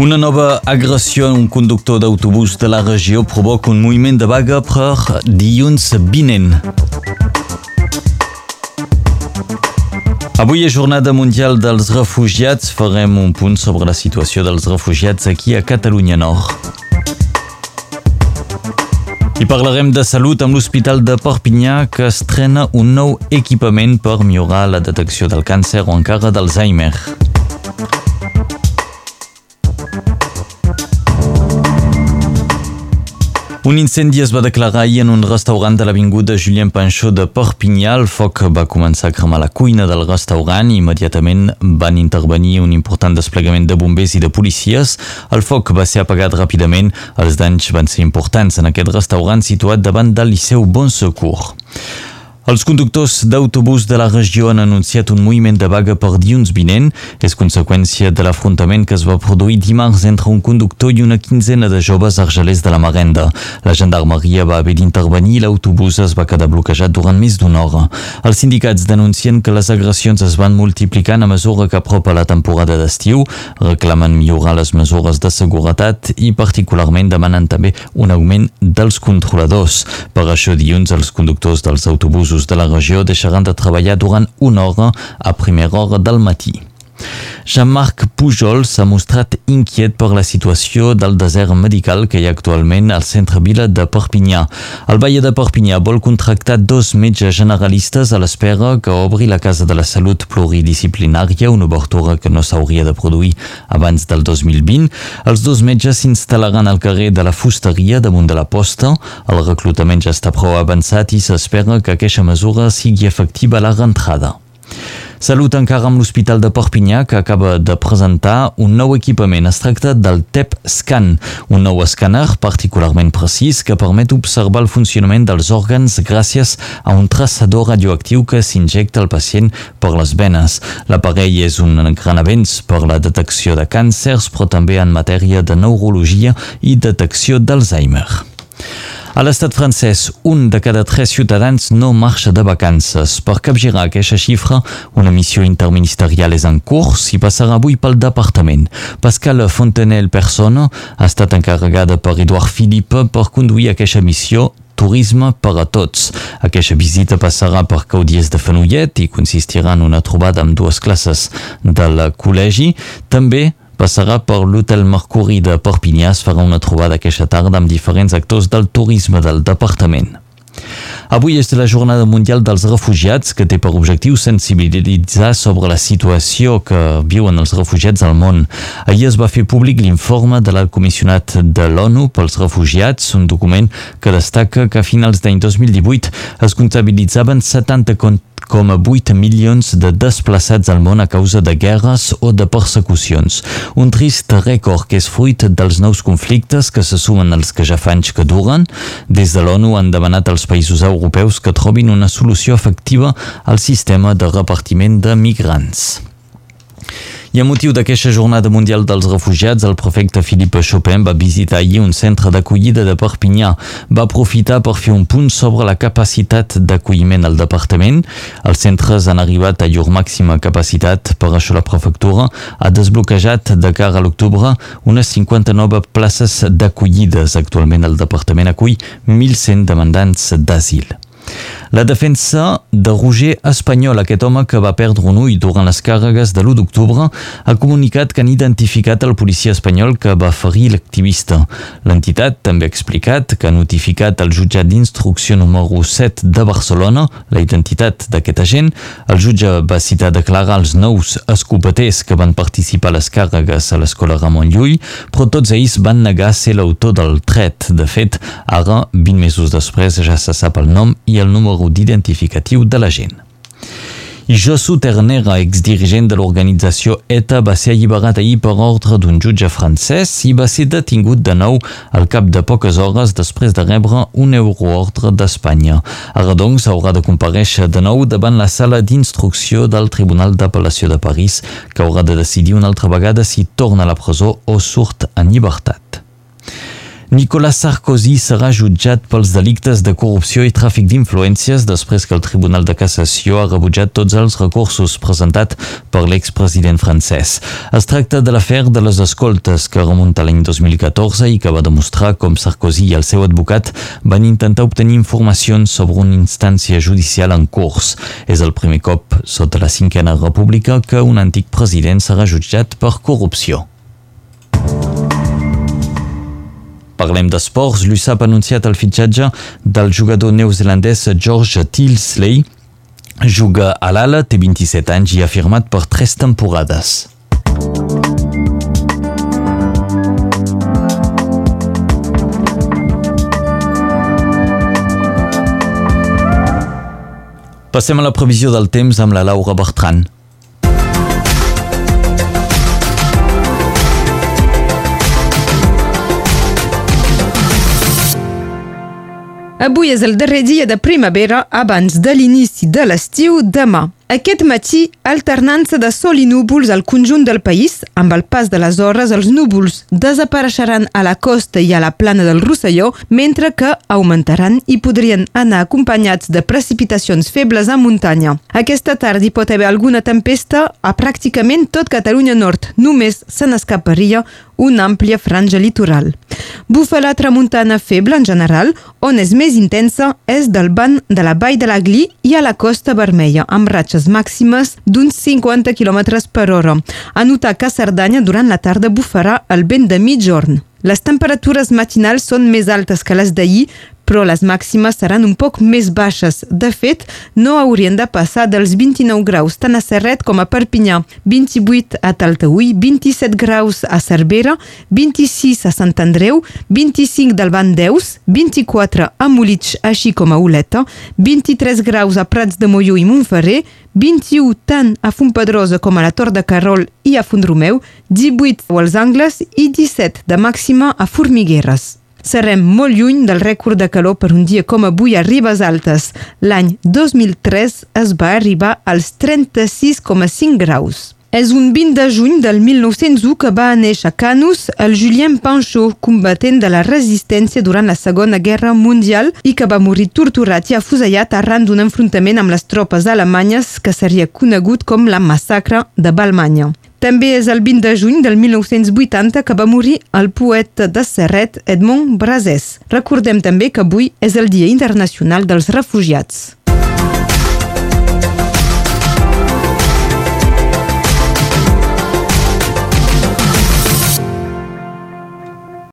Una nova agressió a un conductor d'autobús de la regió provoca un moviment de vaga per dilluns vinent. Avui és Jornada Mundial dels Refugiats. Farem un punt sobre la situació dels refugiats aquí a Catalunya Nord. I parlarem de salut amb l'Hospital de Perpinyà que estrena un nou equipament per millorar la detecció del càncer o encara d'Alzheimer. Un incendi es va declarar ahir en un restaurant de l'avinguda Julien Panchot de Perpinyà. El foc va començar a cremar la cuina del restaurant i immediatament van intervenir un important desplegament de bombers i de policies. El foc va ser apagat ràpidament. Els danys van ser importants en aquest restaurant situat davant del Liceu Bon Secours. Els conductors d'autobús de la regió han anunciat un moviment de vaga per dilluns vinent. És conseqüència de l'afrontament que es va produir dimarts entre un conductor i una quinzena de joves argelers de la Marenda. La gendarmeria va haver d'intervenir i l'autobús es va quedar bloquejat durant més d'una hora. Els sindicats denuncien que les agressions es van multiplicant a mesura que apropa la temporada d'estiu, reclamen millorar les mesures de seguretat i particularment demanen també un augment dels controladors. Per això dilluns els conductors dels autobusos de la regió deixaran de treballar durant una hora a primera hora del. Jean-Marc Pujol s'ha mostrat inquiet per la situació del desert medical que hi ha actualment al centre vila de Perpinyà. El Valle de Perpinyà vol contractar dos metges generalistes a l'espera que obri la Casa de la Salut pluridisciplinària, una obertura que no s'hauria de produir abans del 2020. Els dos metges s'instal·laran al carrer de la Fusteria damunt de la posta. El reclutament ja està prou avançat i s'espera que aquesta mesura sigui efectiva a la rentrada. Salut encara amb l'Hospital de Perpinyà que acaba de presentar un nou equipament. Es tracta del TEP Scan, un nou escàner particularment precís que permet observar el funcionament dels òrgans gràcies a un traçador radioactiu que s'injecta al pacient per les venes. L'aparell és un gran avenç per la detecció de càncers, però també en matèria de neurologia i detecció d'Alzheimer. A l'estat francès, un de cada tres ciutadans no marxa de vacances. Per capgirar aquesta xifra, una missió interministerial és en curs i passarà avui pel departament. Pascal Fontenelle Persona ha estat encarregada per Eduard Philippe per conduir aquesta missió turisme per a tots. Aquesta visita passarà per Caudies de Fenollet i consistirà en una trobada amb dues classes del col·legi. També passarà per l'Hotel Mercuri de Perpinyà. Es farà una trobada aquesta tarda amb diferents actors del turisme del departament. Avui és la Jornada Mundial dels Refugiats que té per objectiu sensibilitzar sobre la situació que viuen els refugiats al món. Ahir es va fer públic l'informe de l'alt comissionat de l'ONU pels refugiats, un document que destaca que a finals d'any 2018 es comptabilitzaven 70 1,8 milions de desplaçats al món a causa de guerres o de persecucions. Un trist rècord que és fruit dels nous conflictes que se sumen als que ja fa anys que duren. Des de l'ONU han demanat als països europeus que trobin una solució efectiva al sistema de repartiment de migrants. I a motiu d'aquesta jornada mundial dels refugiats, el prefecte Philippe Chopin va visitar ahir un centre d'acollida de Perpinyà. Va aprofitar per fer un punt sobre la capacitat d'acolliment al departament. Els centres han arribat a llur màxima capacitat, per això la prefectura ha desbloquejat de cara a l'octubre unes 59 places d'acollides. Actualment el departament acull 1.100 demandants d'asil. La defensa de Roger Espanyol, aquest home que va perdre un ull durant les càrregues de l'1 d'octubre, ha comunicat que han identificat el policia espanyol que va ferir l'activista. L'entitat també ha explicat que ha notificat al jutjat d'instrucció número 7 de Barcelona la identitat d'aquest agent. El jutge va citar declarar els nous escopeters que van participar a les càrregues a l'escola Ramon Llull, però tots ells van negar ser l'autor del tret. De fet, ara, 20 mesos després, ja se sap el nom i el número d'identificatiu de la gent. I Josu Ternera, exdirigent de l'organització ETA, va ser alliberat ahir per ordre d'un jutge francès i va ser detingut de nou al cap de poques hores després de rebre un euroordre d'Espanya. Ara doncs haurà de compareixer de nou davant la sala d'instrucció del Tribunal d'Apel·lació de París, que haurà de decidir una altra vegada si torna a la presó o surt en llibertat. Nicolas Sarkozy serà jutjat pels delictes de corrupció i tràfic d'influències després que el Tribunal de Cassació ha rebutjat tots els recursos presentats per l'expresident francès. Es tracta de l'afer de les escoltes que remunta l'any 2014 i que va demostrar com Sarkozy i el seu advocat van intentar obtenir informacions sobre una instància judicial en curs. És el primer cop sota la cinquena república que un antic president serà jutjat per corrupció. Parlem d'esports. L'USAP ha anunciat el fitxatge del jugador neozelandès George Tilsley. Juga a l'ala, té 27 anys i ha firmat per tres temporades. Passem a la previsió del temps amb la Laura Bertran. Avui és el darrer dia de primavera abans de l'inici de l'estiu demà. Aquest matí, alternança de sol i núvols al conjunt del país. Amb el pas de les hores, els núvols desapareixeran a la costa i a la plana del Rosselló, mentre que augmentaran i podrien anar acompanyats de precipitacions febles a muntanya. Aquesta tarda hi pot haver alguna tempesta a pràcticament tot Catalunya Nord. Només se n'escaparia una àmplia franja litoral. Bufa la tramuntana feble en general, on és més intensa és del banc de la Vall de l'Aglí i a la Costa Vermella, amb ratxes màximes d'uns 50 km per hora. A notar que a Cerdanya durant la tarda bufarà el vent de mitjorn. Les temperatures matinals són més altes que les d'ahir, però les màximes seran un poc més baixes. De fet, no haurien de passar dels 29 graus tant a Serret com a Perpinyà, 28 a Taltaúi, 27 graus a Cervera, 26 a Sant Andreu, 25 del Van Deus, 24 a Molitx, així com a Oleta, 23 graus a Prats de Molló i Montferrer, 21 tant a Fontpedrosa com a la Tor de Carol i a Font-romeu, 18 als Angles i 17 de màxima a Formigueres. Serem molt lluny del rècord de calor per un dia com avui a Ribes Altes. L'any 2003 es va arribar als 36,5 graus. És un 20 de juny del 1901 que va néixer a Canus el Julien Pancho, combatent de la resistència durant la Segona Guerra Mundial i que va morir torturat i afusellat arran d'un enfrontament amb les tropes alemanyes que seria conegut com la massacre de Balmanya. També és el 20 de juny del 1980 que va morir el poeta de Serret Edmond Brasès. Recordem també que avui és el Dia Internacional dels Refugiats.